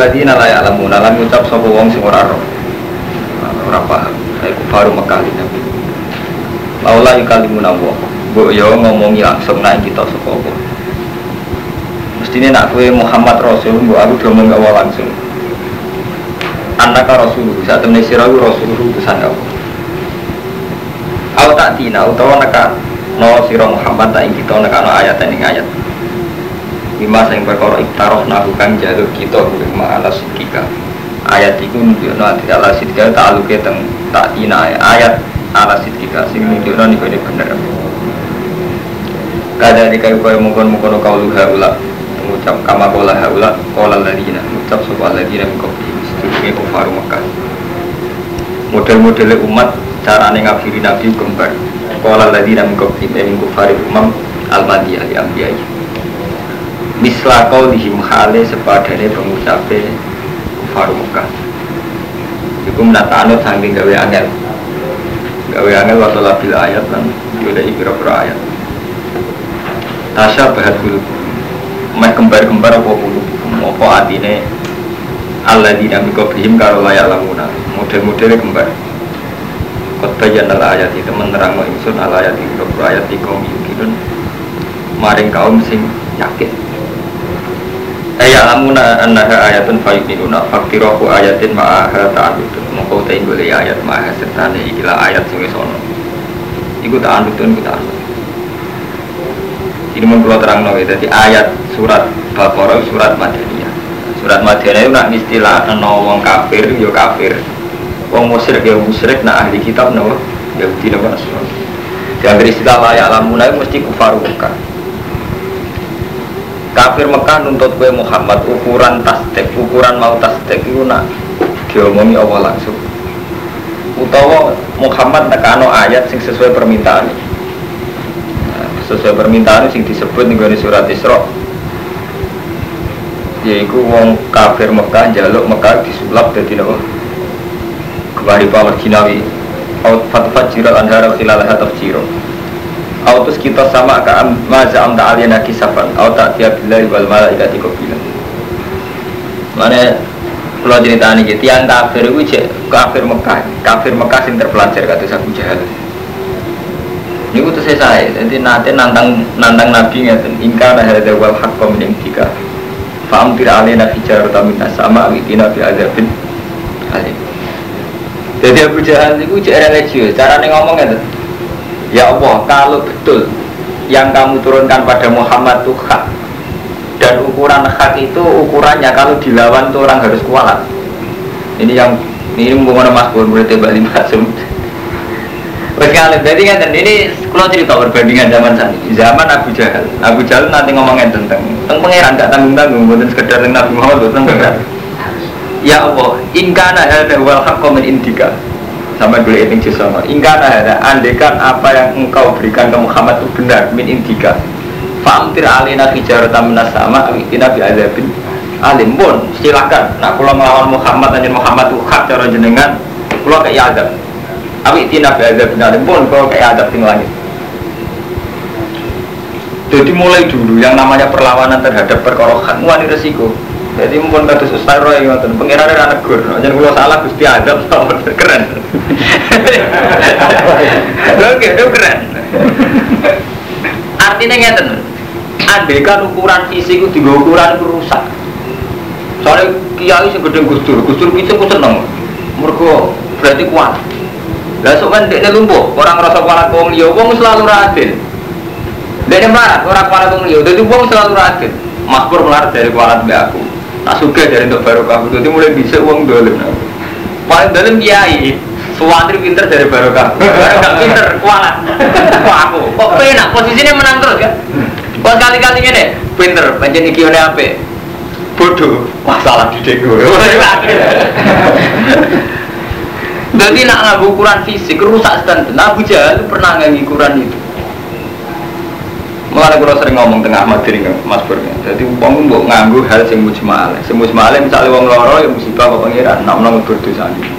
ladina la ya'lamuna lam ucap sapa wong sing ora roh. Ora paham. Iku baru Mekah ini. Laula yukalimuna wa. Mbok yo ngomongi langsung nang kita sapa apa. Mestine nak kowe Muhammad Rasul mbok aku ngomong gak langsung. Anaka Rasul, saat temen sira Rasul utusan Allah. Au tak tina utawa neka no sira Muhammad tak ing kita neka no ayat ing ayat. Lima sing perkara iktaroh nahu kang jaluk kita kuwi ma'ala sidika. Ayat iku nunjukno ati ala sidika ta'aluke teng tak tina ayat ala sidika sing nunjukno niku ini bener. Kada di kayu kaya mungkon-mungkon kau luha ula mengucap kama kola haula kola ladina mengucap sopa ladina mengkopi sedurunge kufaru Mekah model-model umat carane ngafiri nabi kembar kola ladina mengkopi min kufari umam al-madiyah li ambiyai misla dihim hale sepadane pengucape kufaru Mekah. Iku menata anut saking gawe angel. Gawe angel waktu labil ayat lan Yaudah ikira-kira ayat. Tasya bahat bulu Meh kembar-kembar apa bulu Apa artinya Allah dinamika bihim karo layak lamuna. Model-modelnya kembar. Kot bayan ala ayat itu menerang wa ingsun ala ayat itu ayat di kaum Maring kaum sing yakin Ayat lamuna annaha ayatun fayuminuna Faktirohu ayatin ma'aha ta'anudun Mongkau ta'in boleh ayat ma'aha sertane ikilah ayat sing sono Iku ta'anudun, iku ta'anudun ini mau terang no jadi ayat surat Baqarah surat Madaniyah. Surat Madaniyah itu nak istilah no wong kafir yo kafir. Wong musyrik yo musyrik nak ahli kitab no Yahudi no Nasrani. Diambil istilah layak lamuna itu mesti kufar Mekah kafir Mekah nuntut kue Muhammad ukuran tasdek ukuran mau tasdek itu nak diomongi Allah langsung? Utawa Muhammad nekano ayat sing sesuai permintaan. Ini sesuai permintaan sing disebut nih surat Isra. Yaitu wong kafir Mekah jaluk Mekah disulap dari nopo kembali power jinawi out fatfat jirat anhara khilalaha tafjiro autus kita sama ke maza am ta'aliyana kisafan au tak tiap billahi wal malaikati qabila mana kalau cerita ini tiang kafir itu kafir Mekah. Kafir Mekah sing terpelajar kata Abu Jahal. Ini tuh saya jadi nanti nantang nantang nabi ngeten ingkar ada wal hak min tiga faham tidak alih nabi jar tamin sama witina nabi azabin alim. Jadi Abu Jahal itu cek religius. Cara ngomong ngeten ya Allah kalau betul yang kamu turunkan pada Muhammad itu hak dan ukuran hak itu ukurannya kalau dilawan tuh orang harus kualat ini yang ini mungkin mas Bun berarti Mbak Lima Wes jadi kan ini kalau cerita perbandingan zaman saat ini, zaman Abu Jahal. Abu Jahal nanti ngomongin tentang tentang pangeran gak tanggung tanggung, bukan sekedar tentang Nabi Muhammad tentang pangeran. Ya Allah, ingkana ada wal haqqo min indika. Sama dulu ini sama. Ingkana ada andekan apa yang engkau berikan ke Muhammad itu benar min indika. Famtir alina hijaratan minas sama awitina bi azabin alim pun silakan. Nah kalau melawan Muhammad dan Muhammad itu hak cara jenengan, kalau kayak azab. Awi tina ada benar pun kalau kayak ada di langit. Jadi mulai dulu yang namanya perlawanan terhadap perkorohan, wani resiko. Jadi mumpun kata Ustaz Roy ngoten, pengiran ada negur, jangan kalau salah gusti adab keren. Oke, itu keren. Artinya ngeten, kan ukuran fisik itu tiga ukuran rusak. Soalnya kiai sing gede gusdur, gusdur itu ku seneng. Mergo berarti kuat. Lah sok kan lumpuh, orang ngerasa kualat wong liya, wong selalu radil. Dekne melarat, orang kualat wong liya, dadi wong selalu radil. Makmur melarat dari kualat mbak aku. Tak suka dari untuk kamu, jadi mulai bisa uang dolim. Paling dolim kiai, suwantri pinter dari kamu. Gak pinter, kualat. Kok aku, kok penak, posisinya menang terus kan? Kok kali-kali ini, pinter, pancen iki apa? Bodoh, masalah di dego. Jadi nak ngaku ukuran fisik rusak standar. Abu Jahal itu pernah ngaku ukuran itu. Mulai kalau sering ngomong tengah materi Mas Pur. Jadi uang mbok nganggu hal sing mujmal. Sing mujmal misalnya uang loro ya musibah apa pangeran, nak nang berdosa ini.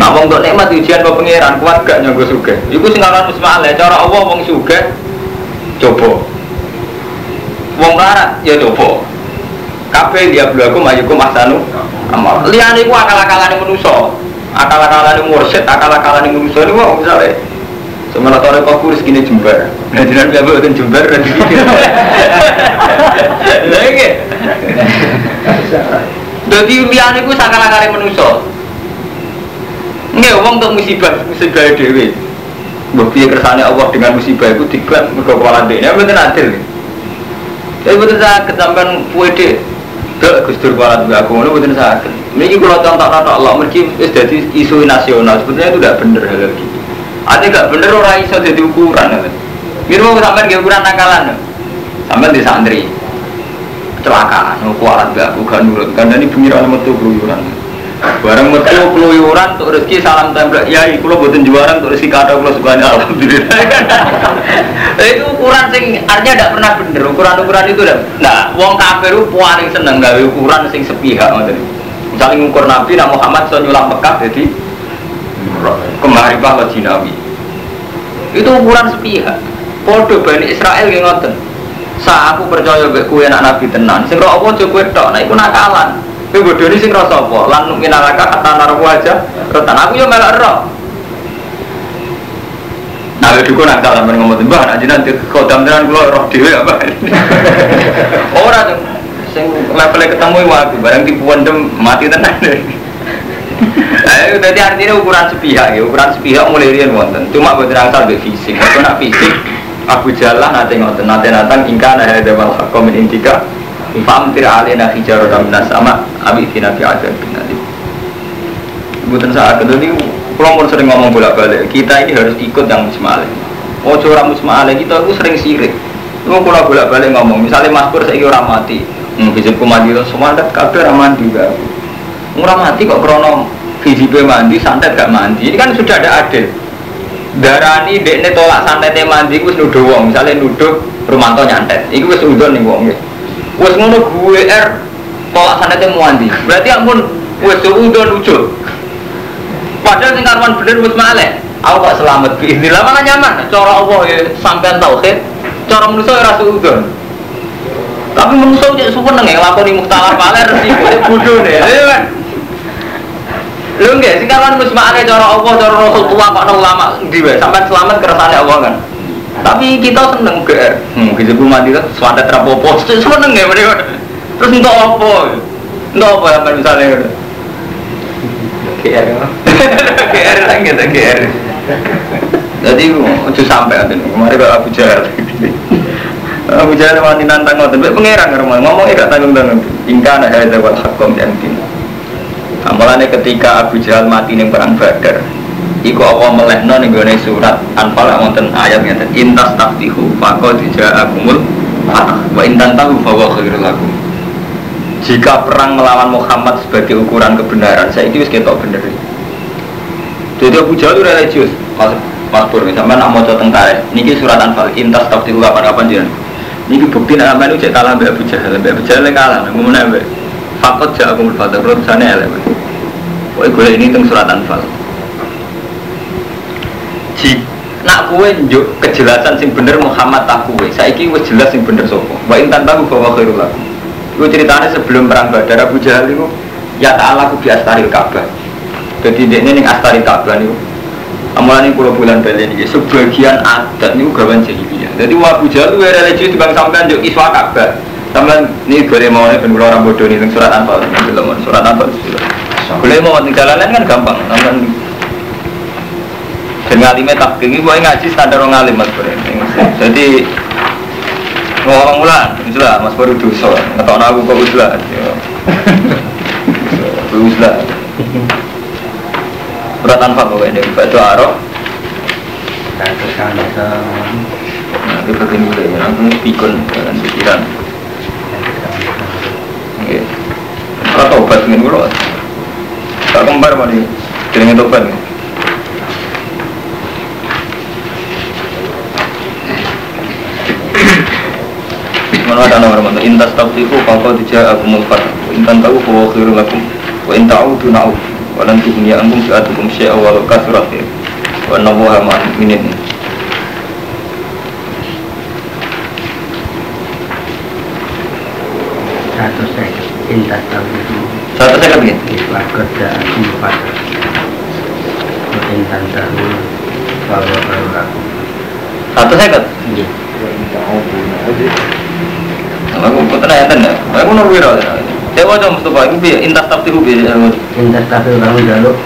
Nah wong untuk nikmat ujian apa pangeran kuat gak nyanggo suge. Iku sing aran mujmal cara Allah wong suge coba. Wong larat ya coba. Kabeh dia belaku mayukum ahsanu amal. Liyane iku akal-akalane manusa. Akal-akalane mursyid, akal-akalane manusa niku kok misale Sementara tore kok kurus gini jembar. Nah, jenengan biar buatin jembar dipikir. Lagi. Jadi liyane iku akal-akale manusa. Nggih, wong untuk musibah, musibah. Mbok piye kersane Allah dengan musibah itu diklaim mergo kepala dene mboten adil. Tapi mboten saged sampean puede Dek Gus Dur kepala dua aku ngono mboten saged. Niki kula contoh Allah mergi dadi isu nasional. Sebenarnya itu tidak bener hal gitu. Ada gak bener orang iso jadi ukuran? Gitu mau sampean ge ukuran nakalan. Sampean di santri. Kecelakaan, kualat gak bukan nurut. Karena ini pengiran metu keluyuran. Barang metu keluyuran untuk rezeki salam tempel. Ya, kulo buatin juaran untuk rezeki kata kulo subhanallah alhamdulillah. Itu ukuran sing artinya tidak pernah bener. Ukuran-ukuran itu dah. Nah, wong kafir paling seneng gawe ukuran sing sepihak. Misalnya ngukur Nabi Nabi Muhammad so nyulam Mekah jadi kemari bahwa Jinawi. Itu ukuran sepihak. Podo Bani Israel yang ngoten. Sa aku percaya mbek kowe anak Nabi tenan. Sing ro apa aja kowe tok, nek iku nakalan. Kowe bodoni sing rasa apa? Lan minalaka kata narku aja. Retan aku yo melok ro. Nah, itu kok nakal sampeyan ngomong mbah, nek jenengan kodam tenan kula roh dhewe apa. Ora. Sing levelnya ketemu wae barang tipuan dem mati tenan. Ayo, jadi artinya ukuran sepihak ya, ukuran sepihak mulai rian wonten. Cuma buat rangsal be fisik. Kalau nak fisik, Abu Jallah nanti ngoten, nanti natang ingkar ada dewan hakom ini tiga. Fam tira alina hijarah dan sama abi fina fi ajar nanti. Bukan saat itu ini, kalau sering ngomong bolak balik, kita ini harus ikut yang musmalik. Oh, orang musmalik itu sering sirik. Lu kalau bolak balik ngomong, misalnya Mas Pur saya orang mati, hmm, hijab kumandi semua ada kabar aman juga. Murah mati kok krono VJP mandi, santet gak mandi. Ini kan sudah ada adil. Darani dekne tolak santetnya mandi, gue nuduh wong. Misalnya nuduh Rumanto nyantet, itu wis udon nih wong. Wis ngono gue er tolak santetnya mandi. Berarti ampun wis udon lucu. Padahal sing karwan bener wis malek. Aku kok selamat bi. Inilah mana nyaman. Cara Allah ya sampean tauhid. Cara manusia ya rasa udon. Tapi manusia cek suwen neng nglakoni muktalar paler resiko bodoh nih. Lu enggak sing kawan musma'ane cara Allah cara Rasul tua kok nang ulama ndi wae sampean selamat kersane Allah kan. Tapi kita seneng GR. Hmm, gitu mati kan swadat rapopo. Seneng ya mereka. Terus untuk apa? Untuk apa sampean misalnya gitu. GR. GR lagi ada GR. Jadi ojo sampai ada kemarin kalau Abu Jahal. Abu Jahal wani nantang ngoten, mek pangeran ngomong ngomong gak tanggung-tanggung. Ingka ana hadza wal haqqum yantin. Amalannya ketika Abu Jahal mati ning perang Badar, iku apa melehno ning gone surat Anfal wonten ayat ngeten intas taftihu faqad ja'akumul fatah wa intan tahu fa huwa khairul. Jika perang melawan Muhammad sebagai ukuran kebenaran, saya itu ketok bener. Jadi Abu Jahal religius, Mas Mas Pur, sampai nak mau tentara, niki surat Anfal intas taftihu kapan-kapan jiran. Niki bukti nak sampai itu kalah Abu Jahal, Abu Jahal kalah, ngomong Mbak. Fakot ja'akumul fatah, menurut sana elemen. Pokoknya gue ini tentang surat Anfal. Ji, nak kue njuk kejelasan sing bener Muhammad tak kue. Saiki wis jelas sing bener sopo. Wa intan tahu bahwa khairul lakum. Iku ceritanya sebelum perang Badar Abu Jahal itu ya ta'ala ku bi astaril Ka'bah. Jadi ini ning astari Ka'bah niku. Amalan pulau bulan balen ini sebagian adat niku gawan jahiliyah. Jadi Abu Jahal itu religius di bang sampean njuk Ka'bah. Sampean ini boleh mau nih ben orang bodoh nih surat. Belum surat Anfal. Boleh mau ning jalanan kan gampang. Sampean dan ngalime takking ini ngaji standar orang ngalim mas Bro. Jadi ngomong ulang uslah mas baru dosa. Ngetok aku kok uslah uslah surat tanpa pokoknya ini batu arok nanti begini dulu ya langsung pikun pikiran kalau tobat ini dulu tak kembar mari jadi tobat Mana ada nomor mana? Intas tafsiku kau tidak aku mulfat. Intan tahu bahwa khairu lakum. Wa in ta'udu na'ud. Wa lan tuhniya ankum fi'atukum syai'a wa kasurat ya. Wa nabuha ma'an minin. satu saya intas tahu itu Satu saya kan Islah kerja empat Intan tahu bahwa baru aku Satu saya kan. Iya Aku enten ya. Aku nur wira. Dewa dong Mustafa iku piye intas taftihu piye. Intas tahu kamu jaluk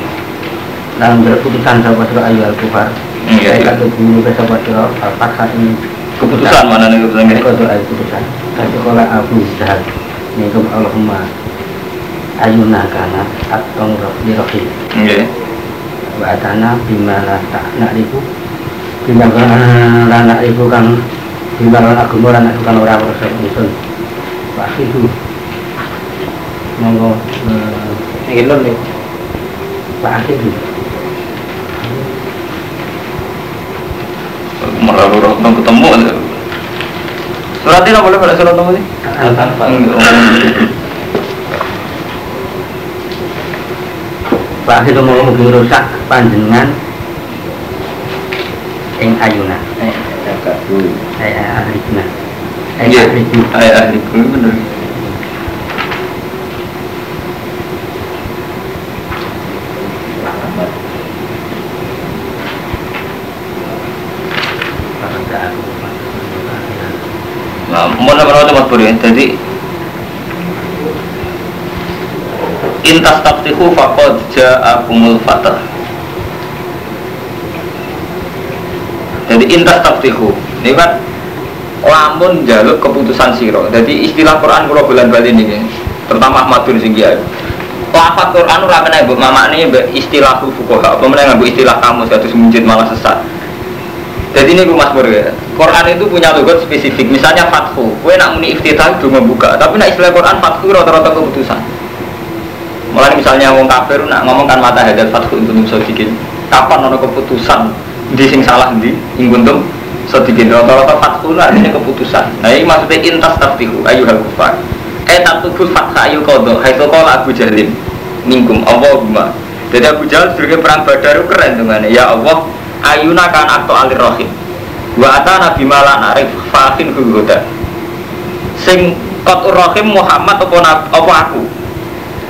dalam keputusan sahabat surah ayu al-kufar Iya, saya iya. kata dulu ke sahabat surah al-fatha ini Keputusan mana nih keputusan ini? Kau doa keputusan Kasih Minkum Allahumma Ayuna kana Atong Rohli Rohli Nggih. Wa atana bima la tak nak ribu Bima la nak ribu kan Bima la agama la nak ribu kan orang Rasul Nisun Wa akhidu Monggo eh, Ini non nih. Wa akhidu Malah lu nong ketemu. Surat ini boleh pada surat nomor ini? Tanpa. Wa akhidu monggo mugi rusak Panjenengan Ing ayuna Eh, dulu. Eh ahlibna Eh Iya. Ayah ahli ini bener. Nah, mau nama Buri. Jadi intas taftihu faqad ja'akumul fatah. Jadi intas taftihu. Ini kan lamun jaluk keputusan siro. Jadi istilah Quran kalau bulan bali ini, terutama Ahmadun Singgiai. Lafat Quran ora kena mbok mamakne mbek istilah fuqaha. Apa meneh nganggo istilah kamus kados munjid malah sesat. Jadi ini Mas Pur ya. Quran itu punya logat spesifik. Misalnya fathu. Kue nak muni iftitah itu membuka. Tapi nak istilah Quran fathu rata-rata keputusan. Mulai misalnya wong kafir nak ngomong kan mata hadal fathu untuk sodikin. Kapan ada keputusan di sing salah di ingkuntum sodikin rata-rata fathu lah ini keputusan. Nah ini maksudnya intas taftihu ayu hal kufar. Eh tatubul fatha ayu kodo. Hai kola Abu Jahlin minkum Allahumma. Jadi Abu Jahal sebagai perang Badar keren dengan ya Allah ayuna kan akto alir rohim wa atana bimala narif fakin huda. Sing kotur rohim Muhammad apa, apa aku?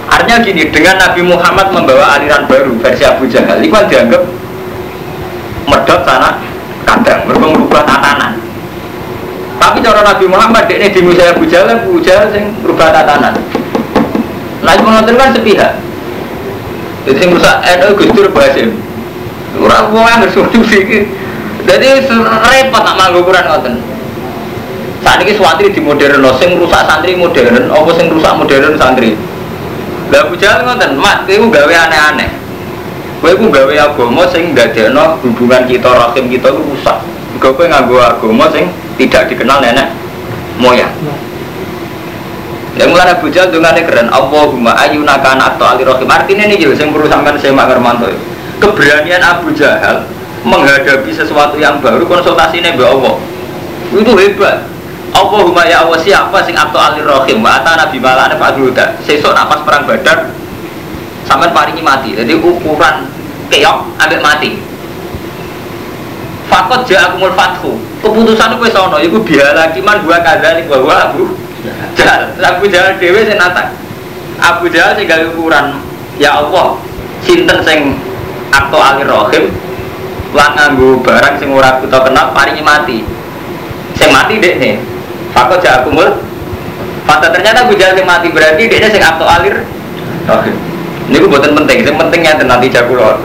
Artinya gini dengan Nabi Muhammad membawa aliran baru versi Abu Jahal itu kan dianggap medot sana kadang merubah tatanan. Tapi cara Nabi Muhammad ini di Musa Abu Jahal Abu Jahal sing merubah tatanan. Nah itu kan sepihak. Jadi sing rusak NU Gus Dur Basim Orang wong sih. Jadi repot nak manggo ukuran ngoten. Saat ini santri di modern, sing rusak santri modern, apa sing rusak modern santri. Lah Abu Jahal ngoten, mat, kowe gawe aneh-aneh. Kowe ku gawe agama sing ndadekno hubungan kita rahim kita ku rusak. Mergo kowe nganggo agama sing tidak dikenal nenek moyang. Yang mulai Abu Jahal dungane keren, Allahumma ayuna kana atau ali rahim. Artinya ini yo sing perlu saya Ngermanto. Keberanian Abu Jahal menghadapi sesuatu yang baru konsultasinya Mbak Allah. Itu hebat. Allahumma ya Allah siapa sing atau ali rahim wa atana nabi malane. Sesuk nak pas perang Badar sampean paringi mati. Jadi ukuran keok ambek mati. Fakot ja'akumul fathu. Keputusan itu wis ana iku bihala kiman dua kadzalik wa huwa Abu Jahal. Abu Jahal dhewe sing nata. Abu Jahal sing gawe ukuran ya Allah sinten sing akto alir rohim lan nganggo barang sing ora kita kenal paringi mati. Sing mati dek nih. Fakot ja'akumul Fata ternyata Abu Jahal sing mati berarti dia sing akto alir rohim. Ini gue buatan penting, yang pentingnya nanti jakulor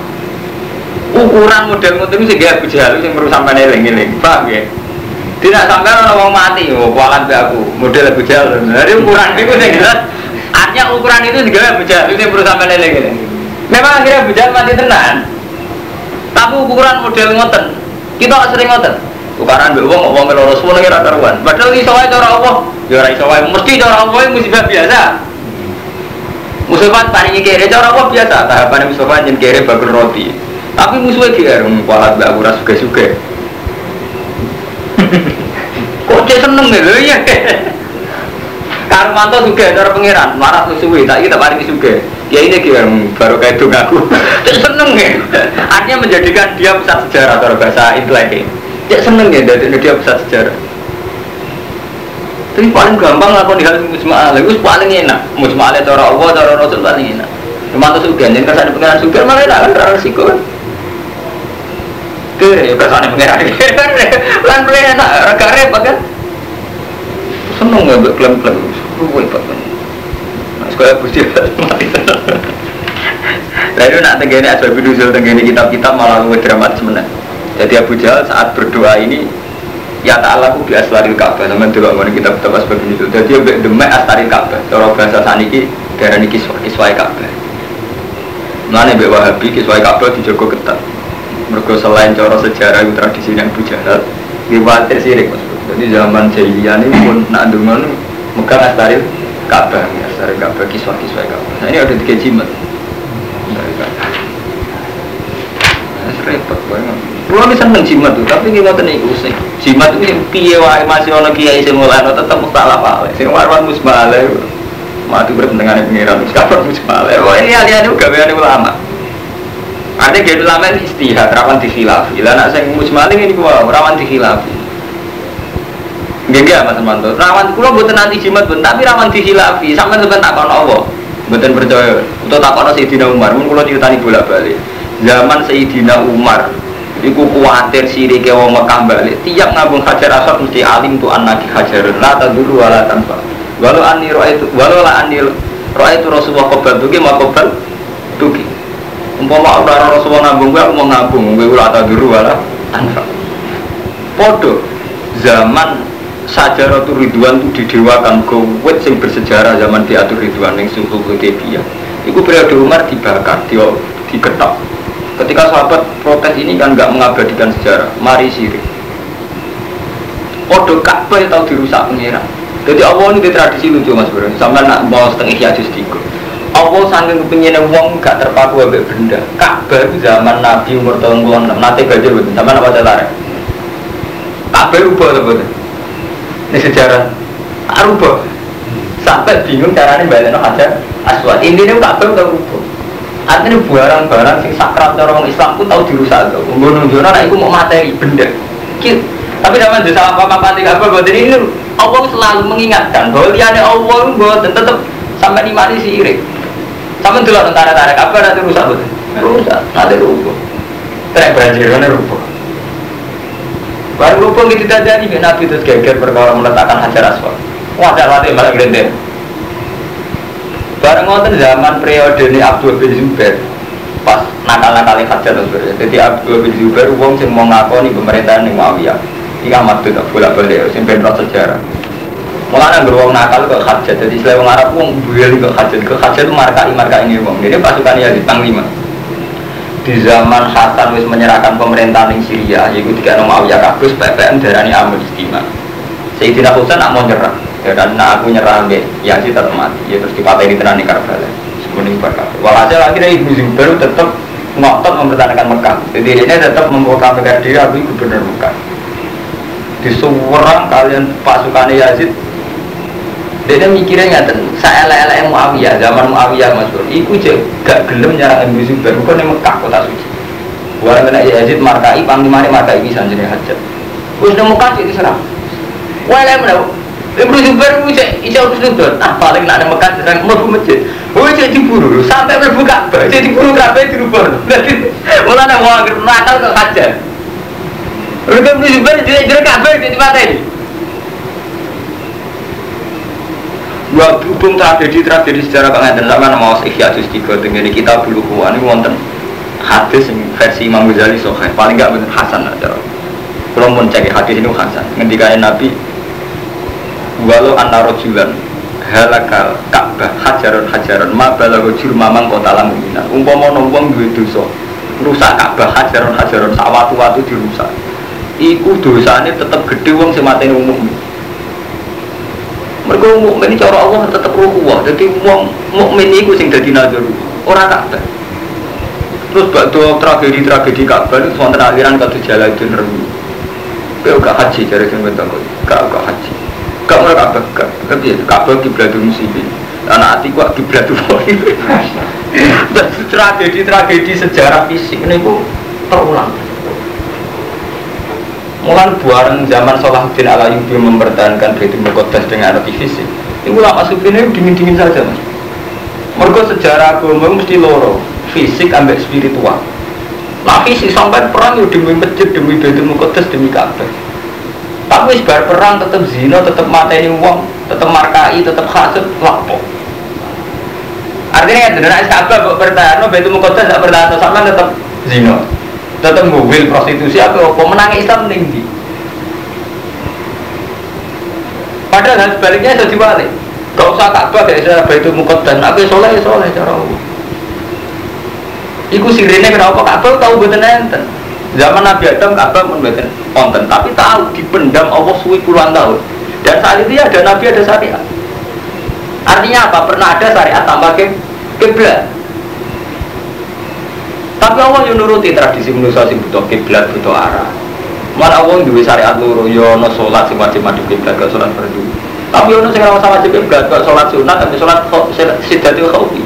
ukuran model ngoten iki sing Abu Jahal sing perlu sampean eling-eling. Paham ya? Tidak sampai orang mau mati, oh kualan be aku, model Abu Jahal. Jadi ukuran itu sing jelas. Artinya ukuran itu juga Abu Jahal sing perlu sampean eling-eling. Memang akhirnya Abu Jahal mati tenan. Tapi ukuran model ngoten, kita sering ngoten. Tukaran mbek wong wong loro semua ora karuan. Padahal iso wae cara Allah, ya ora iso wae. Mesti cara Allah musibah biasa. Musibah paringi kere cara Allah biasa. Tahapan musibah jen kere bakul roti. Tapi musuhnya kira kualat mbak ras suge-suge. Kok dia seneng ya lho iya. Karmanto suge cara pangeran, marah suwe tak kita paling suge. Ya ini kira baru kayak dong aku. Dia seneng ya. Artinya menjadikan dia pusat sejarah cara bahasa intelek. Dia seneng ya dari dia pusat sejarah. Tapi paling gampang lakon di hal musma'al, itu paling enak. Musma'al cara Allah, cara Rasul paling enak. Cuma tuh sugan, yang kesan pengiran sugan malah enak kan, terlalu resiko kan. Ke, ya kesan pengiran, lan pengiran enak, agak repot kan. Seneng nggak buat repot kan. Nah, sekolah bujil mati tenang. Nah itu nak tenggene asal biduzul tenggene kitab-kitab malah lebih dramatis mana. Jadi Abu Jahal saat berdoa ini ya ta'ala ku bi aslaril Ka'bah sama dulu ngene kita kitab asbab itu. Jadi mbek demek aslaril Ka'bah. Cara bahasa saniki darani kiswah kiswah Ka'bah. Mana mbek Wahabi kiswah Ka'bah dijogo ketat. Mergo selain cara sejarah tradisi yang Abu Jahal, riwayat sirik Mas. Jadi zaman jahiliyah ini pun nak dungan megang aslaril Ka'bah, aslaril Ka'bah kiswah-kiswah Ka'bah. Nah ini ada tiga jimat. repot banget. Pulau ini seneng tuh, tapi kita tenang ikut sih. Jimat itu piye wae masih ono kiai sing mulane tetep mustalah paling. Sing warwan musmale. Mati berpendengan pengiran sekarang musmale. Wah ini alih-alih gaweane ulama. Ada gaya ulama ini istihad, rawan dikhilafi. Lah nak sing musmale ini gua rawan dikhilafi. Gak mas Manto. Rawan kulo buatan nanti jimat pun, tapi rawan dikhilafi. Sampai sampai tak kono Allah. Buatan percaya. Untuk tak kono Sayyidina Umar. Mungkin kulo diutani bolak balik zaman Sayyidina Umar Iku kuatir sirike wong Mekah balik Tiap ngabung hajar asad mesti alim tu anaki hajarun La taduru wala tanpa Walau ani roa itu Walau la ani roa itu Rasulullah kobal tuki mau kobal tuki Umpama orang Rasulullah ngabung gue mau ngabung Gue la taduru wala tanpa Podo Zaman Sajaratu Ridwan itu didewakan Gowet sing bersejarah zaman diatur Ridwan Yang suhu Hudaybiyah Iku periode Umar dibakar, di, diketok Ketika sahabat protes ini kan nggak mengabadikan sejarah, mari sirik. Podo Ka'bah tahu dirusak pengiran. Jadi Allah ini tradisi lucu mas bro. Sampai nak mau setengah ya tiga. Allah sangat kepingin uang gak terpaku ambek benda. Ka'bah zaman Nabi umur tahun puluh. Nanti gajah betul. Sama apa tarik? Ka'bah atau betul? Ini sejarah. Rubah. Sampai bingung caranya balik hajar aswad. Intinya Ka'bah udah rubah. Artinya barang-barang sing sakral orang Islam pun tahu dirusak tuh. Umur nunjuknya anak itu mau materi benda. Tapi zaman desa apa apa pati apa buat ini Allah selalu mengingatkan bahwa liane Allah buat tetap sampai di mana sih irik. Sama dulu tentara tarik apa nanti rusak betul. Rusak, nanti rubuh. Terus banjir mana rubuh. Baru rubuh gitu saja nih Nabi terus geger perkara meletakkan hajar aswad. Wadah latih malah gede. Bareng ngoten zaman periode ini Abdul bin Zubair pas nakal-nakal hajar terus Jadi Abdul bin Zubair wong sing mau ngakoni pemerintahan yang Muawiyah. Iki amat tuh tak bolak balik sing ben sejarah. Mulanya beruang nakal ke hajat, jadi selain orang Arab wong beli ke hajat, ke hajat itu markai marka ini wong. Ini pasukan ya di Panglima. Di zaman Hasan wis menyerahkan pemerintahan di Syria, yaitu tiga nama Muawiyah kabus, PPM darani Amr Istimewa. Sayyidina Husain nak mau nyerah, ya nak aku nyerah ambek Yazid tetap mati, ya terus dipatahi di tenan di Karbala. Semuanya berkata. Walhasil akhirnya Ibnu Zubair tetap ngotot mempertahankan Mekah. Jadi ini tetap memproklamirkan diri aku gubernur Mekah. Di seorang kalian pasukan Yazid dia mikirnya ngaten, saya elek-elek Muawiyah, zaman Muawiyah Mas Bro. Iku je gak gelem nyerang Ibnu Zubair, bukan yang Mekah kota suci. Warang kena Yazid markai, panglimane markai bisa jadi hajat. Wis nemu Mekah jadi serang. Wah, lek menawa Ibnu Zubair itu iso urus nutut. Ah paling nak Mekah sedang mlebu masjid. Oh cek diburu sampai mlebu Ka'bah. Cek diburu Ka'bah dirubah. Dadi mulane wong nakal kok hajar. Lalu Ibnu Zubair jadi jadi Ka'bah jadi Gua berhubung tragedi-tragedi sejarah pengantin sama nama Mas Ikhya Juz 3 dengan kita bulu kuwan ini wonten hadis versi Imam Ghazali sohail. Paling gak bener Hasan aja kalau mau cek hadis ini Hasan. Ngendikain Nabi walau anna rojulan halakal ka'bah hajaron hajaron ma balago mamang kota lamuminan umpama nombong duwe dosa rusak ka'bah hajaron hajaron sak watu-watu dirusak. Iku dosane tetep gede wong sing mateni umum mereka mukmin cara Allah tetep ruhuwah jadi wong mukmin iku sing dadi nazar ora ka'bah terus bakdo tragedi-tragedi ka'bah itu wonten aliran kata Jalaluddin Rumi. Kau gak haji dari sing bentuk gak gak haji. Gak mulai kabeh gak. Tapi kabeh kiblatu musibin anak hati gua kiblatu boy dan tragedi tragedi sejarah fisik ini ku terulang Mulan buaran zaman Salahuddin al Ayyubi mempertahankan Baitul Muqaddas dengan arti fisik. Itu lama sufinya dingin-dingin saja mas. Mereka sejarah agama mesti loro, fisik ambek spiritual. Nah fisik sampai perang itu demi masjid, demi Baitul Muqaddas, demi Ka'bah. Tapi sebar perang tetap zina, tetap mateni uang, tetap markai, tetap hasud, lapo. Artinya ya, benar Ka'bah bertahan, Baitul Muqaddas tidak bertahan, sama tetap zina, tetap mobil prostitusi, apa apa menang Islam tinggi. Padahal sebaliknya itu dibalik. Gak usah Ka'bah kayak saya Baitul Muqaddas, aku soleh soleh cara Allah. Iku sirine kenapa Ka'bah tahu betul enten. Zaman Nabi Adam Ka'bah pun betul konten, tapi tahu dipendam Allah suwi puluhan tahun. Dan saat itu ya ada Nabi ada syariat. Artinya apa? Pernah ada syariat tambah ke kiblat. Tapi Allah yang nuruti tradisi manusia sing butuh kiblat butuh arah. Malah Allah duwe syariat loro yo ono salat sing wajib madhep kiblat gak salat fardu. Tapi ono sing usah wajib kiblat gak salat sunat tapi salat sidatul khaufi.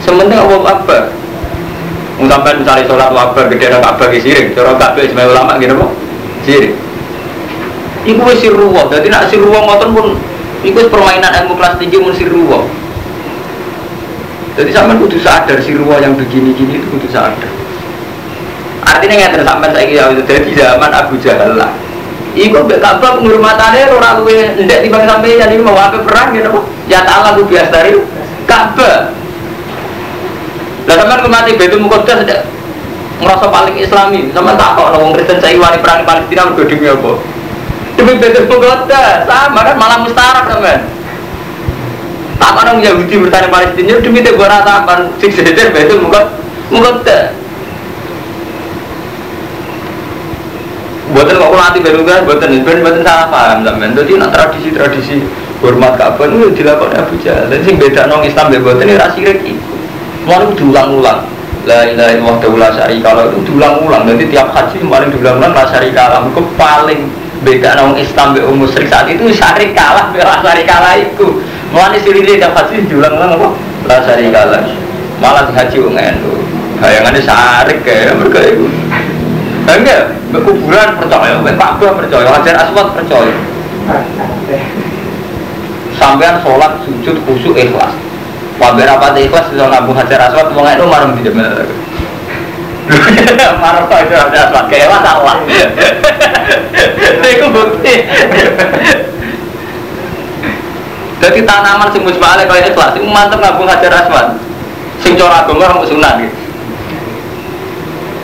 Sementing Allah akbar. Wong misalnya sholat wabar gede nang Ka'bah ki sirik, cara Ka'bah ismail ulama gini apa? Sirik. Iku sirruwa, dadi nak sirruwa ngoten pun iku wis permainan ilmu kelas tinggi mun sirruwa. Jadi sampean kudu sadar sirruwa yang begini-gini itu kudu sadar. Artinya ngeten sampean saiki ya dadi zaman Abu Jahal lah. Iku mbek Ka'bah penghormatane ora luwe ndek timbang sampeyan iki mau apa perang gitu apa? Ya ta'ala ku biastari Ka'bah. Lah sampean kemati Baitul Muqaddas merasa paling islami. Sampean tak kok wong Kristen saya wani perang Palestina mergo demi apa? Demi Baitul Muqaddas. Sama kan malah mustarak sampean. Tak orang Yahudi bertani Palestina demi teguran tampan sing sedir Baitul Muqaddas. Buatan kok nanti baru kan, buatan buatan buatan salah paham sampean. Jadi nak tradisi-tradisi hormat Ka'bah itu dilakukan Abu Jahal. Dan sing beda nong Islam buatan ini rasi reki. Mau diulang-ulang. La ilaha illallah daulah syarika kalau itu diulang-ulang. Jadi tiap haji paling diulang-ulang la syarika lah. Itu paling beda nong Islam be musyrik saat itu syarika lah, be la syarika lah itu. Mulane sirine tiap haji diulang-ulang apa? La syarika lah. Malah haji wong endo. Bayangannya syarik kayak mereka itu. Enggak, kuburan percaya, Pak percaya, Hajar Aswad percaya. Sampean sholat, sujud, khusyuk, ikhlas. Wabar apa ikhlas bisa ngabung Hajar Aswad, itu marah tidak benar. Marah Hajar Aswad, kayak masalah. Itu bukti. Jadi tanaman sing musbale kaya ikhlas, sing mantep ngabung Hajar Aswad. Sing cara agama orang sunat gitu.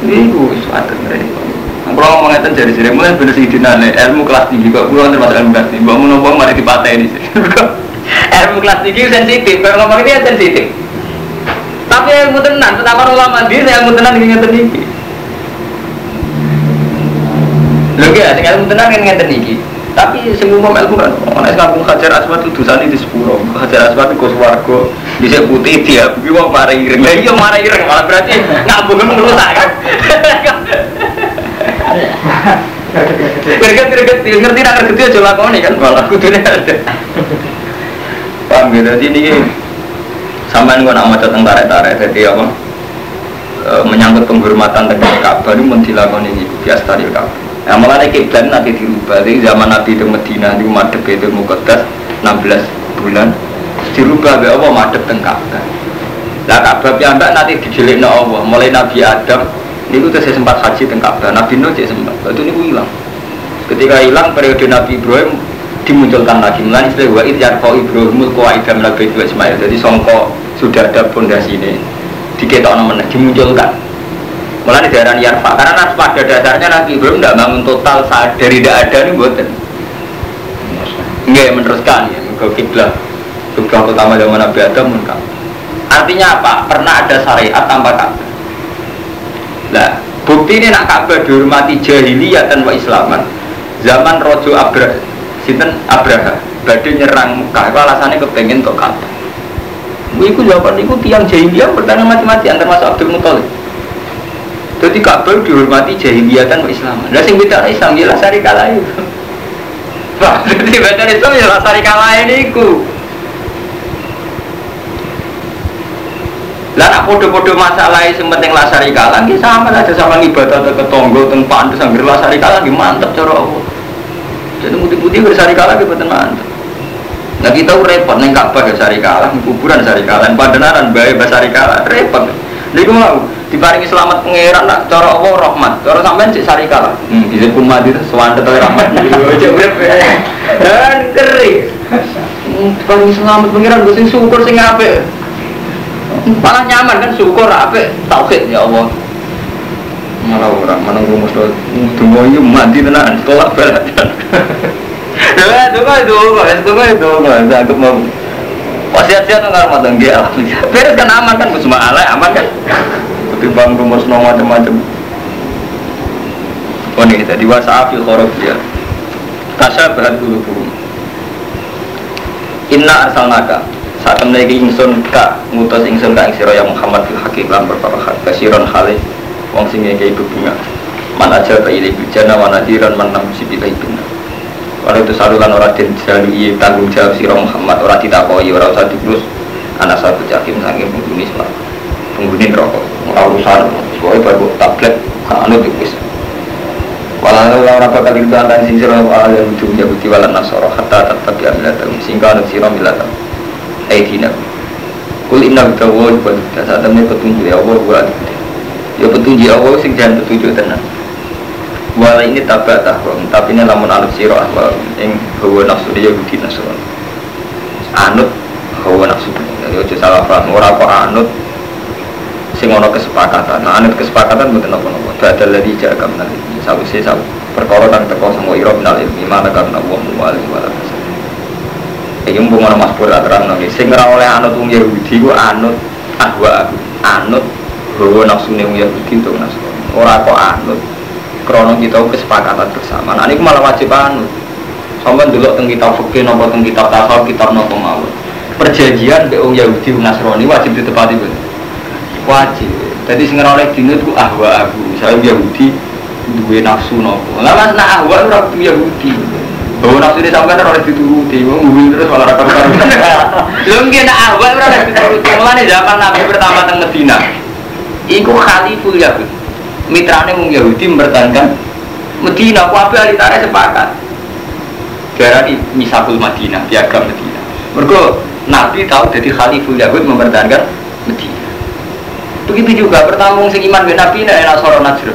Ini gue suatu mereka. Kalau ngomong ngeten dari sini, mulai bener sih dinane ilmu kelas tinggi kok. Gue termasuk ilmu kelas tinggi. Bangun ngomong mari dipatah ini ilmu kelas tinggi sensitif. Kalau ngomong ini ya sensitif. Tapi ilmu tenan, tentang ulama dia ilmu tenan ingin ngeten iki. Lho ya, ilmu tenan ingin ngeten iki. Tapi semua ilmu kan, orang kampung Hajar Aswad itu dosa di sepuro. Hajar Aswad itu swargo, bisa putih dia. Gue mau marah ireng, lah iya marah ireng malah berarti ngabung merusak kan. Greget greget ngerti nak ngerti aja lakoni kan malah kudune ada. Paham gitu jadi ini sampean gua nak maca tentang tarik-tarik jadi apa? E, menyangkut penghormatan terhadap Ka'bah itu mentilakoni ini biasa dari Ka'bah. Nah, malah kiblat nanti dirubah. Jadi zaman Nabi di Medina di madep itu Muqaddas 16 bulan dirubah be apa madep teng Ka'bah. Lah Ka'bah piyambak nanti dijelekno Allah. Mulai Nabi Adam niku saya sempat haji teng Ka'bah. Nabi Nuh cek sempat. Itu niku hilang. Ketika hilang periode Nabi Ibrahim dimunculkan lagi mulai istilah wa id yarfa Ibrahimul qawaida min. Jadi songko sudah ada pondasi ini diketokno meneh dimunculkan. Mulai daerah Yarfa karena pada dasarnya Nabi Ibrahim tidak bangun total saat dari tidak ada nih buatan. Enggak meneruskan ya, ke kiblat. Kiblat pertama zaman Nabi Adam pun Artinya apa? Pernah ada syariat tanpa Ka'bah. Nah, bukti ini nak Ka'bah dihormati jahiliyah tanpa Islaman. Zaman Rojo Abra, Sinten Abraha, badai nyerang Mekah, itu alasannya kepengen untuk Ka'bah. Iku jawaban itu tiang jahiliyah bertanya mati-mati antar masuk Abdul Muthalib. Jadi Ka'bah dihormati jahiliyah tanpa Islaman. Lah sing beda Islam ya lasari kalah itu. Wah, jadi beda Islam ya lasari kalah ini ku. Lah nak podo-podo masalah yang penting lasari kalah, nggih sama aja sama ibadah atau ketonggo teng pantes anggere lasari kalah nggih mantep cara Allah. Jadi mudi-mudi bersari kalah nggih mantep. Nah kita repot neng Ka'bah ya sari kalah, kuburan sari kalah, padenaran bae sari kalah, repot. Niku mau diparingi selamat pangeran nak cara Allah rahmat, cara sampean cek sari kalah. Hmm, izin kumat itu swandet rahmat. Cek urip. Dan keri. Hmm, Diparingi selamat pangeran gue sing syukur sing apik. Malah nyaman kan syukur apik tauhid ya Allah. Malah orang mana rumus do tunggu ini mati tenan tolak berat. Tunggu tunggu tunggu tunggu tunggu saya mau Wasiat-wasiat nggak mau alhamdulillah. Beres kan aman kan semua alay aman kan. Ketimbang rumus no macam-macam. Oh nih tadi wasafi khorof dia. Tasya bahan dulu burung. Inna arsalnaka. Saat temen iki ingsun ka ngutus ingsun ka ing ya Muhammad fil haqiq lan hak kasiron hale wong sing ngekei bebunga man aja ta ile bijana wa nadiran man nam sibi ibna Walau itu saluran orang den jalui tanggung jawab sira Muhammad. Ora ditakoi ora usah diurus. Anak satu jakim saking penghuni sebab penghuni rokok ora urusan pokoknya baru tablet anu dikis Walau orang bakal itu antara sing sira ala ujung Yahudi wala Nasara hatta tetap ya milatam sehingga anut sira milatam Aidina. Kul inna bitawa buat saat temen petunjuk ya Allah buat Ya petunjuk Allah sing jangan petunjuk tenan Wala ini tabat ahwam, tapi ini lamun anut siro ahwam Yang hawa nafsu Yahudi Nasrani. Anut hawa nafsu Jadi ojo salah paham, orang kok anut Sing ono kesepakatan, nah anut kesepakatan bukan apa-apa Badal lagi jaga minal ilmi. Sabu sih sabu Perkara kang teko sama iro minal ilmi. Mana karena Allah mu'alim wala kasar Ini mumpung ono mas pura terang nanti Sing ora oleh anut wong Yahudi ku anut ahwa aku. Anut hawa nafsu wong Yahudi untuk Nasrani Orang kok anut. Krono kita kesepakatan bersama. Nah ini malah wajib anu. Sampai dulu tentang kitab fikih nopo tentang kitab tasawuf kitab nopo mau. Perjanjian be wong Yahudi Nasrani wajib ditepati betul. Wajib. Jadi sing oleh dino itu ahwa aku. Saya Yahudi duwe nafsu nopo. Lah mas nak ahwa ora Yahudi. Bahwa nafsu ini sampai oleh dituruti, wong ngomong terus malah rakam karu. Lho nggih nak ahwa ora oleh dituruti. Mulane zaman Nabi pertama teng Medina. Iku khaliful Yahudi mitrane wong Yahudi mempertahankan Medina, ahli tarikh sepakat. Darani misakul Madinah, piagam Medina. Mergo Nabi tahu jadi Khaliful Yahud mempertahankan Medina. Begitu juga pertama wong sing iman ben Nabi nek ana sora Najr.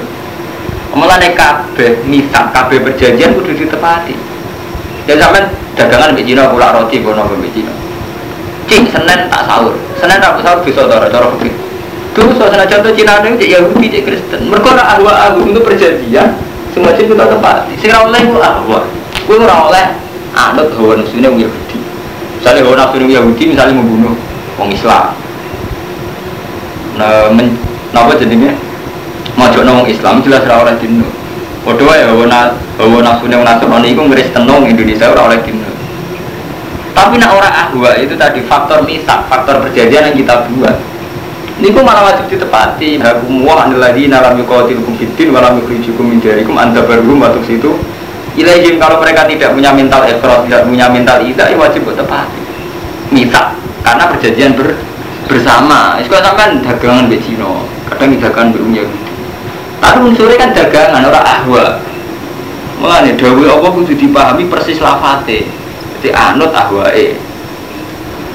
Mulane kabeh misak, kabeh perjanjian kudu ditepati. Ya sampean dagangan mbek Cina kula roti kono mbek Cina. Cing Senin tak sahur. Senin tak sahur bisa cara cara fikih. Terus suasana contoh Cina itu cek Yahudi cek Kristen. Mereka orang ahwa ahwa untuk perjanjian. Semua cek kita tepati. Sing ora oleh ku ahwa. Ku ora oleh anut hawa nafsunya Yahudi. Misalnya hawa wong Yahudi misalnya membunuh wong Islam. Nah, men, napa jadinya? Mojok wong Islam jelas ora oleh dino. Padha wae hawa na- hawa nafsu wong Nasrani iku Kristen wong Indonesia ora oleh dino. Tapi nak orang ahwa itu tadi faktor misak, faktor perjanjian yang kita buat. Ini malah wajib ditepati. Hakum wa aniladina lam yuqatilukum fiddin wa lam yukhrijukum min diyarikum anta barum batuk situ. Ilaihim kalau mereka tidak punya mental ekros, tidak punya mental ida, ya wajib ditepati. Misak, karena perjanjian ber, bersama. Itu sampai dagangan di Cina, kadang dagangan di Yahudi. Tapi unsurnya kan dagangan, orang ahwa. Mulane dawuh apa kudu dipahami persis lafate. Jadi anut ahwae.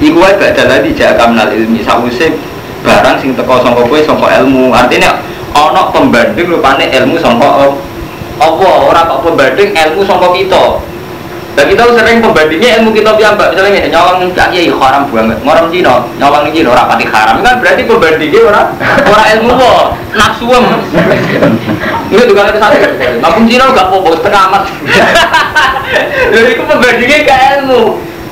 Iku wae gak dalan dijak kamnal ilmi sawise barang sing teko sangka kowe sangka ilmu. Artinya ana pembanding rupane ilmu sangka apa ora kok pembanding ilmu sangka kita. Dan kita sering pembandingnya ilmu kita piyambak misalnya ngene nyawang ning kiai haram banget. Ngorom Cina, ning Cina ora pati haram kan berarti pembandingnya ora ora ilmu kok, nafsu em. Ini juga ada satu. Ngapun Cina gak apa-apa setengah amat. Jadi itu pembandingnya ke ilmu.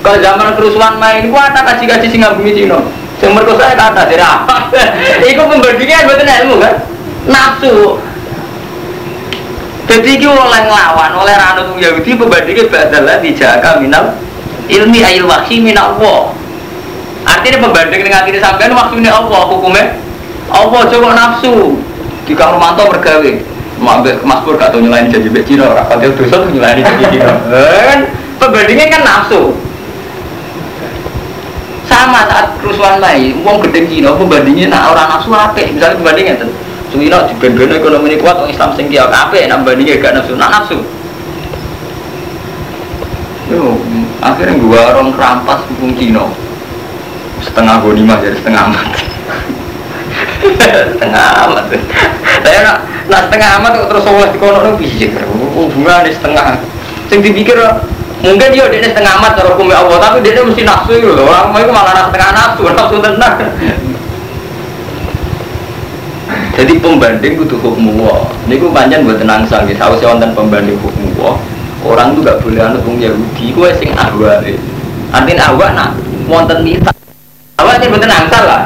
Kalau zaman kerusuhan main, gua ada kaji-kaji sing ngabumi Cina. Yang merkosa kata dari apa? Iku pembandingnya betul ilmu kan? Nafsu. Jadi itu oleh ngelawan, oleh ranut Yahudi pembandingnya badalah dijaga minal ilmi ayil wahyi minal Allah. Artinya pembanding dengan diri sampean maksudnya Allah, hukumnya Allah coba nafsu. Di Kang Romanto bergawe, Mabek Mas Pur gak tau nyelain janji Mbak Cina, rapatil dosa tuh nyelain janji Cina. Kan pembandingnya kan nafsu. Sama saat kerusuhan Mei, uang gede Cina pembandingnya nak orang nafsu apik, misalnya pembandingnya tuh. Cina di band ekonomi ini kuat, orang Islam sing kiai apik, nak bandingnya gak nafsu, nak nafsu. Yo, akhirnya gua orang kerampas hukum Cina. Setengah gonimah jadi setengah amat. Setengah amat. Saya nak nak setengah amat kok terus Allah di kono nung bisa hubungan setengah. Sing dipikir mungkin dia dia setengah amat cara hukum Allah tapi dia mesti nafsu itu orang itu malah setengah nafsu nafsu tenang jadi pembanding butuh hukum ini gue panjang buat tenang sanggih saya wonten pembanding hukum Allah orang tuh gak boleh anut wong Yahudi. Gue sing ahwa artinya ahwa nak wonten nita awak sih betul angsal lah.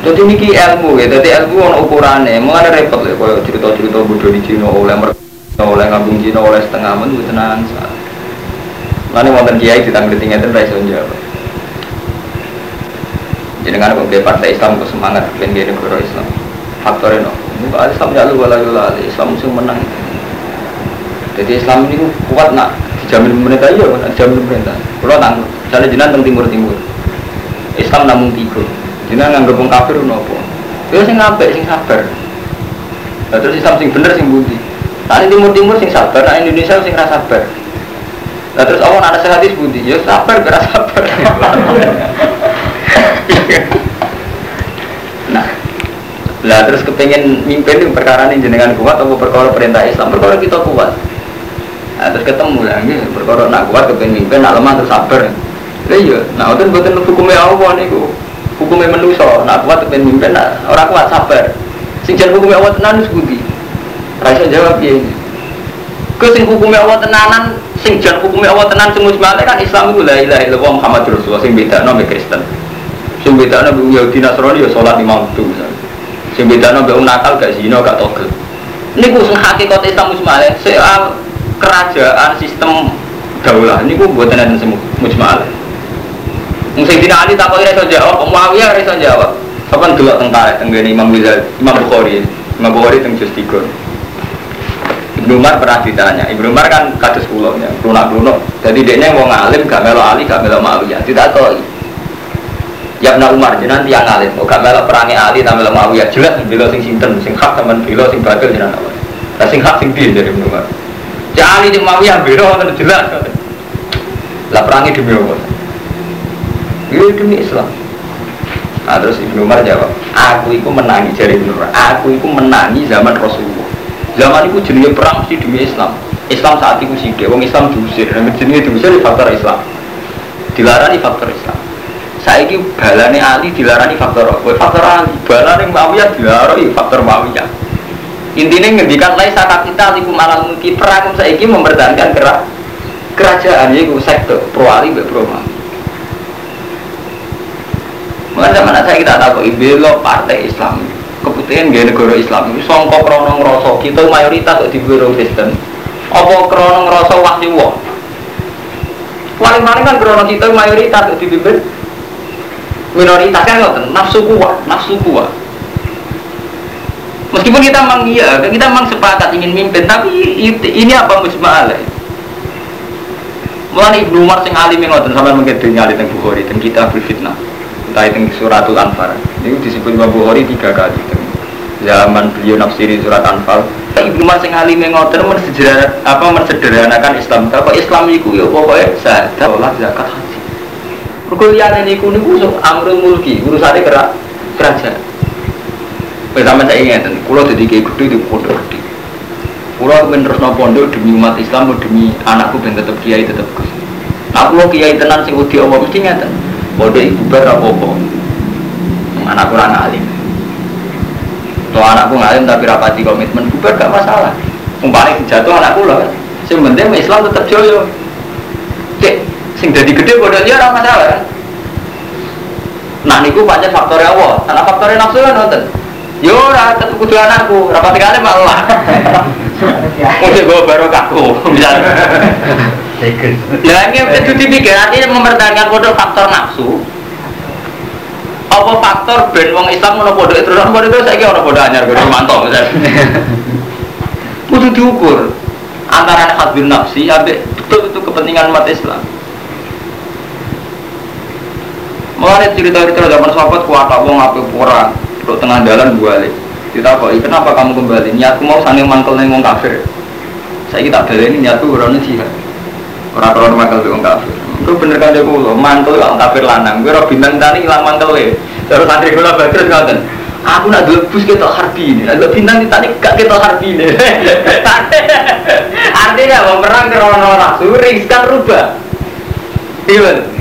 Jadi ini ilmu ya jadi ilmu on ukurannya mau ada repot ya kalau cerita-cerita bodoh di Cina oleh mereka oleh ngabung Cina oleh setengah men betul angsal. Lalu wonten kiai ditanggung tinggi itu raiso jawab. Jadi kan kok partai Islam kok semangat pengen negara Islam. Faktornya no, muka Islam jalu wala yula Islam musuh menang. Jadi Islam ini kuat nak dijamin pemerintah iya, nak dijamin pemerintah. Kalau tanggung, misalnya jinan teng timur timur, Islam namun tiga. Jinan nganggep wong kafir nopo. Dia sing ngapik, sing sabar. Nah, terus Islam sing bener sing budi. Nah timur timur sing sabar, nah Indonesia sing rasa sabar. Nah terus Allah ada sehati budi, ya sabar, beras sabar. nah, lah terus kepengen mimpin yang perkara ini jenengan kuat atau perkara perintah Islam? Perkara kita kuat. Nah, terus ketemu lah ini perkara nak kuat kepengen mimpin nak lemah terus sabar. Lah iya nah itu buatan hukumnya Allah nih hukumnya manusia nak kuat kepengen mimpin nak orang kuat sabar. Sing jan hukumnya Allah tenan wis budi Raisa jawab ya ke sing hukumnya Allah tenanan sing jan hukumnya Allah tenan sing musbale kan Islam itu la ilaha illallah Muhammad Rasulullah sing beda no Kristen sing beda no Yahudi Nasrani ya sholat lima waktu misalnya sing bedano mbek nakal gak zina gak togel niku sing hakikat Islam mujmalah soal kerajaan sistem daulah niku mboten enten semu mujmalah Wong sing dina Ali takok ora iso jawab, Muawiyah iso jawab. Kapan delok teng tarik teng Imam Ghazali, Imam Bukhari, Imam Bukhari teng juz 3. Ibnu Umar pernah ditanya, Ibnu Umar kan kados kula lunak-lunak. Jadi dekne wong alim gak melok Ali, gak melok Muawiyah. Ditakoki, Ya Ibnu Umar jenengan tiang alim, kok gak melok perangi Ali ta melok Muawiyah jelas bela sing sinten, sing hak sampean bela sing batil jenengan apa. Lah sing hak sing piye dari Umar? Ya Ali jeung Muawiyah bela jelas. Lah perangi demi apa? Ya demi Islam. Nah, terus Ibnu Umar jawab, aku itu menangi jari Ibnu Umar, aku itu menangi zaman Rasulullah. Zaman itu jenis perang mesti demi Islam. Islam saat itu sih, wong Islam diusir, dan jenis diusir di faktor Islam. Dilarang di faktor Islam saiki balane Ali dilarani faktor apa? Faktor Ali. Balane Muawiyah dilarani faktor Muawiyah. Intinya ngendikan lain saat kita liku malam mungkin perang saiki mempertahankan kera kerajaan yaitu sektor pro Ali be pro. Mungkin zaman saya kita tahu ibelo partai Islam keputusan gaya negara Islam itu songkok krono ngerosok kita mayoritas di biro Kristen apa krono ngerosok wahyu wah paling-paling kan krono kita mayoritas dipimpin minoritas kan ngoten nafsu kuat nafsu kuat. Meskipun kita memang iya kita memang sepakat ingin mimpin tapi ini apa musmalah Mulai Ibnu Umar sing alim ngoten sampai mungkin dunia alim teng Bukhari teng kita berfitnah entah itu suratul Anfal. Ini disebut Imam Bukhari tiga kali zaman beliau nafsiri surat Anfal. Ibnu Umar sing alim ngoten apa mensederhanakan Islam. Kok Islam itu ya pokoknya saya sholat zakat haji Perkuliahan ini kuning kusuk amrul mulki urusannya kerak kerajaan. Pertama saya ingat, kulo jadi kayak gede di pondok gede. Terus no pondok demi umat Islam, demi anakku ben tetap kiai tetap gus. Kulo kiai tenan sing udah Allah mesti ngeten. Pondok ibu ber apa apa. Anak kurang alim. Tuh anakku ngalim tapi rapati komitmen bubar gak masalah. Umpamanya jatuh anak kulo kan. Sing penting Islam tetap joyo. Sing jadi gede bodoh dia orang masalah kan nah niku banyak faktor Allah karena faktornya nafsu kan nonton yo ora tetep kudu anakku rapat kali malah Mungkin gue baru kaku, misalnya. Ya ini itu dipikir artinya mempertahankan bodoh faktor nafsu. Apa faktor ben wong Islam mau bodoh itu orang bodoh itu saya kira orang bodoh anyar gue mantap misalnya. Kudu diukur antara hadbin nafsi, abe betul itu kepentingan umat Islam. Mulai cerita-cerita zaman sahabat kuat apa pura, untuk tengah jalan balik. Ditakoi, kenapa kamu kembali? Niatku mau sange mangkel ning wong kafir. Saya kita baleni niatku ora jihad. Ora ora mangkel wong kafir. Itu bener kan dia kulo, mantel wong kafir lanang. Gue ora bintang tani ilang mantel we. Terus santri kula badrus ngoten. Aku nak dulu bus ketok harbi ini, ada bintang di tani gak ketok harbi ini. Artinya mau perang krono nafsu, riskan rubah. Iya.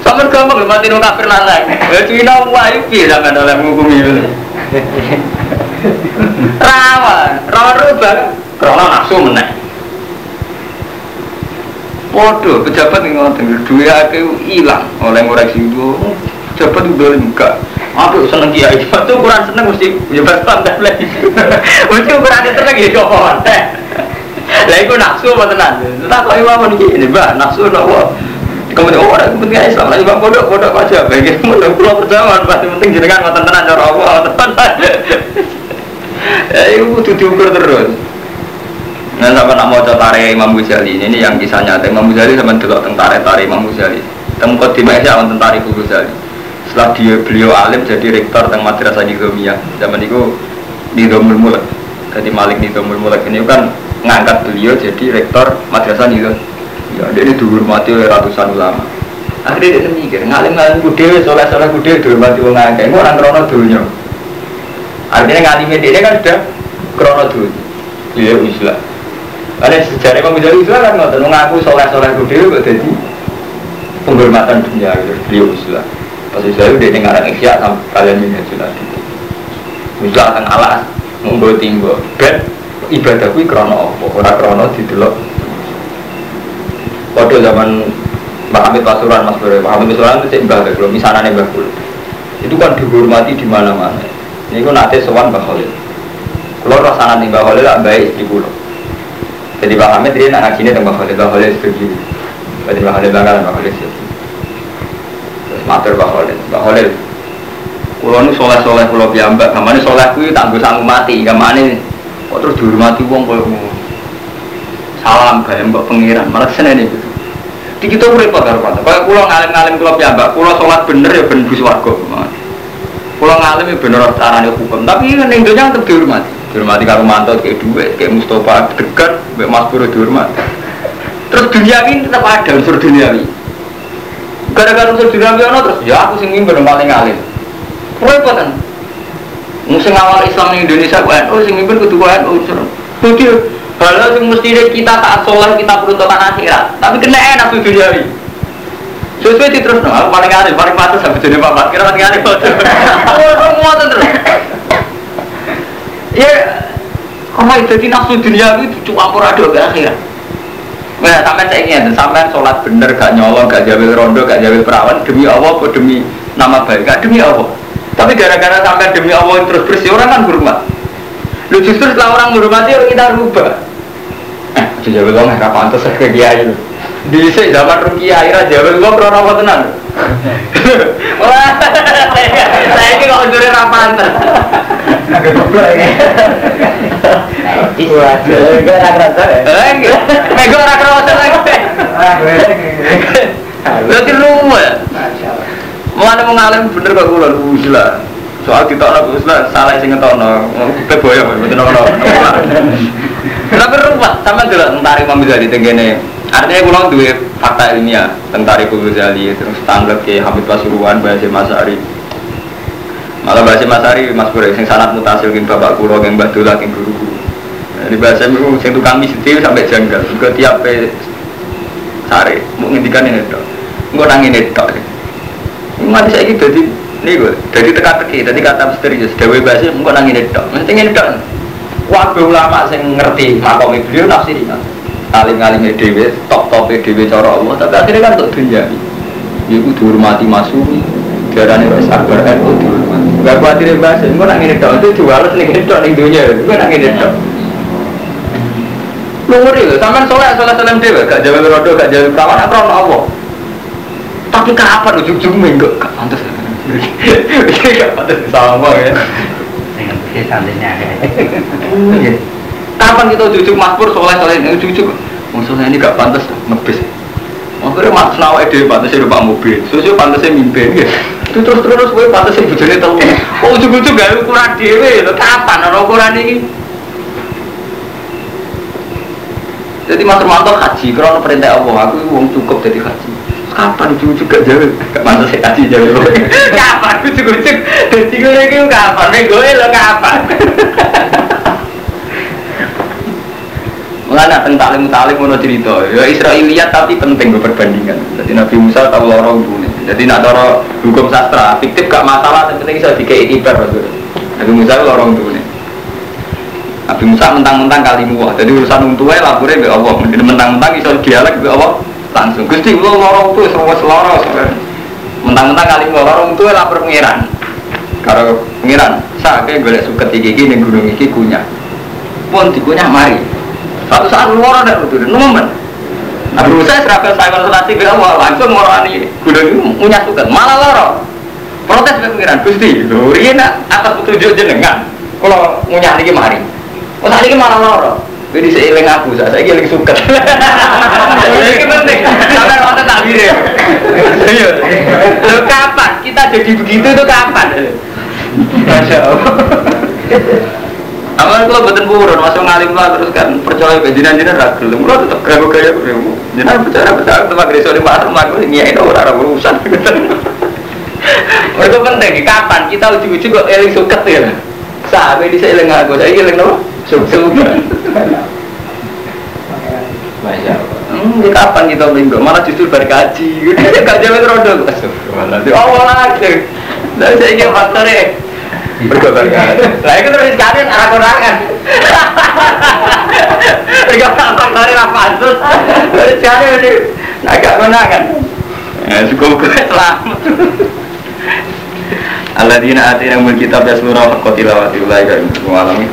Sampai gampang lho mati nang kafir lanang. Ya Cina wae piye sampean oleh ngukumi. Rawan, rawan rubah. Krono nafsu meneh. Waduh, pejabat yang ngoten, duit akeh hilang oleh ngoreksi itu. Pejabat itu boleh enggak. Aku seneng kiai, itu ukuran seneng mesti ya santai lagi. Mesti ukuran seneng ya kok. Lah iku nafsu apa tenan? Tak kok imam iki Mbak, nafsu nopo? Kemudian oh, orang penting Islam lagi bang bodoh bodoh aja. Bodoh pulau perjalanan pasti penting jenengan ngoten tenan cara apa tenan. Ya itu kudu diukur terus. Nah, sama nak mau tare Imam Ghazali ini yang kisah nyata Imam Ghazali sama dulu tentara tare Imam Ghazali. Tempat di mana sih tentara Imam Ghazali. Setelah dia beliau alim jadi rektor tentang madrasah Nizamiyah. Zaman itu Nizamul Mulk. Jadi Malik Nizamul Mulk ini kan ngangkat beliau jadi rektor madrasah Nizamiyah. Ya, dia ini dihormati oleh ratusan ulama. Akhirnya dia mikir, ngalim-ngalim kudewe, soleh-soleh kudewe dihormati orang. Ini orang krono dunia. Akhirnya ngalim dia kan sudah krono dunia. Dia Islam. Ada sejarah Imam Ghazali Islam kan ngotot mengaku soleh-soleh kudewe kok jadi penghormatan dunia gitu. Beliau Islam. Pas Islam dia dengaran ikhya sama kalian minyak lagi. Misal akan alas, membawa timbo. Ben ibadah kuwi krono apa? Ora krono didelok Kode zaman Mbak Hamid Pasuruan Mas Bro, Mbak Hamid Pasuruan itu cek Mbak Bro, misalnya Mbak Bro. Itu kan dihormati di mana-mana. Ini kan nanti sowan Mbak Khalil. Kalau rasanya nih Khalil tak baik istri pulau. Jadi Mbak Hamid dia nak ngajinya dengan Mbak Khalil, Mbak Khalil setuju. Jadi Mbak Khalil bakalan Mbak Khalil setuju. Terus matur Khalil, Khalil. Nu soleh-soleh kulo piyambak, kamane soleh kuwi tak sanggup mati, kamane kok terus dihormati koyo ngono salam gaya mbak pengiran. Malah seneng itu di kita repot karo pantai kalau pulau ngalim ngalim pulau piambak pulau sholat bener ya bener bus warga pulau ngalim ya bener caranya hukum. Tapi yang dunia tetap dihormati. Dihormati karo mantot kayak duit kayak Mustafa dekat kayak Mas Puro dihormati. Terus dunia ini tetap ada unsur dunia ini gara-gara unsur dunia ini terus. Ya aku sing mimpi paling ngalim repot kan musim awal Islam di Indonesia kan oh sing kudu kan unsur kudu Kalau yang mesti kita tak soleh kita peruntukan akhirat, tapi kena enak tuh duniawi. Sesuai di terus, aku paling aneh, paling patut sampai jadi bapak. Kira paling aneh betul. Semua terus. Ya, kalau itu jadi nafsu duniawi itu cuma ada ke akhirat. Nah, sampai saya ingin, sampai sholat bener, gak nyolong, gak jawil rondo, gak jawil perawan, demi Allah, demi nama baik, gak demi Allah. Tapi gara-gara sampai demi Allah terus bersih, orang kan hormat. Lu justru setelah orang menghormati, kita rubah. Jawab lo nggak pantas saya ke kiai itu. Di sini zaman rukia akhirnya jawab lo krono apa tenan. Wah, saya ini kalau juri rapantes. Agak goblok ya. Wah, gue nak rasa ya. Eh, gue nak rasa lagi. Berarti lu ya. Mulane mengalim bener kok kula lu lah. Soal kita orang Islam salah sing ngetono. Kita boyong mboten ono. Tapi ruwet sama dulu tentang Imam Ghazali tenggene. Artinya pulau dua fakta ilmiah tentang Imam Ghazali terus tanggap ke Hamid Pasuruan bahasa Masari. Malah bahasa Masari Mas Pura sing sanat mutasil king bapak kulo king mbah dola guru. Di bahasa itu sing tukang misi sampai janggal. Juga tiap sare mau ngendikan ini dok. Enggak nangin itu dok. Mati saya gitu jadi ini gue jadi teka-teki, jadi kata misterius. Dewi bahasa enggak nangin itu dok. Mesti ini. Wabe ulama sing ngerti makom beliau nafsiri kan. Alim alim dewe, top top dewe cara Allah. Tapi akhirnya kan untuk dunia. Ibu dihormati masuk. Darahnya wes akbar NU dihormati. Gak khawatir bahasa. Gue nak ngene dok. Itu jualan nih ngene dok ning dunia. Gue nak ngene dok. Lu ngeri loh. Sampai soleh soleh dewe. Gak jawab rodo, gak jawab perawan. Apa Allah. Tapi kapan ujung-ujung minggu? Gak pantas. Gak pantas sama ya santrinya Kapan kita cucu makmur soleh soleh ini cucu Maksudnya ini gak pantas ngebis Akhirnya mak senawai dhewe pantasnya numpak mobil. Susu pantasnya mimpin ya. Itu terus terus gue pantasnya bojone telu. Oh ujug-ujug gawe ukuran dhewe lho kapan ana ukuran iki? Jadi Mas Romanto haji, karena perintah Allah, aku itu wong cukup jadi haji. Kapan ujug-ujug gak jauh? Gak pantas saya haji jauh. kapan ujug-ujug? Jadi gue lagi kapan? Gue lo kapan? Mengenai tentang talim talim mau cerita, ya Israiliyat tapi penting perbandingan. Jadi Nabi Musa tahu lorong dulu. Jadi nak toro hukum sastra, fiktif gak masalah, tapi penting bisa dikei ibar. Nabi Musa lorong dulu. Nabi Musa mentang-mentang kali muah. Jadi urusan untunya laporin be Allah. Mentang-mentang iso dialek be Allah langsung. Gusti kula lorong tuh semua seloro. Mentang-mentang kali muah lorong tuh lapor pengiran. Kalau pengiran, saya golek suket iki iki gunung iki kunyah. Pun dikunyah mari. Suatu saat loro dak utuh nemen. Nabi Musa serapel saya konsultasi be Allah langsung ngorani gunung ini punya suket malah loro. Protes be pengiran Gusti, lho ini atas petunjuk jenengan. Kalau ngunyah niki mari. Oh tadi malah loro. Jadi seiling aku, saya saya giling suket. Ini penting. Sampai nonton tak ya. Lo kapan kita jadi begitu itu kapan? Masya Allah. Amal kalau betul buron, masuk ngalim lah terus kan percaya ke jinan ragu, lo tetap keragu kaya aku, jinan percaya percaya tempat gereja di mana, aku ini itu orang urusan. Itu penting, kapan kita uji-uji kok eling suket ya? Sampai di saya eling aku, saya eling no, suket. Masya Allah. Hmm, ini kapan kita minggu? Malah justru berkaji. Gak jauh rodok. Oh, lagi. Lalu saya ingin faktornya. Berkobar kan? Lah itu terus sekalian arah kurangan. Berkobar faktornya lah pansus. Terus sekalian ini agak menangan. Ya, cukup selamat. Alladzina atina mul kitab yasmuna haqqa tilawati ulaika mengalami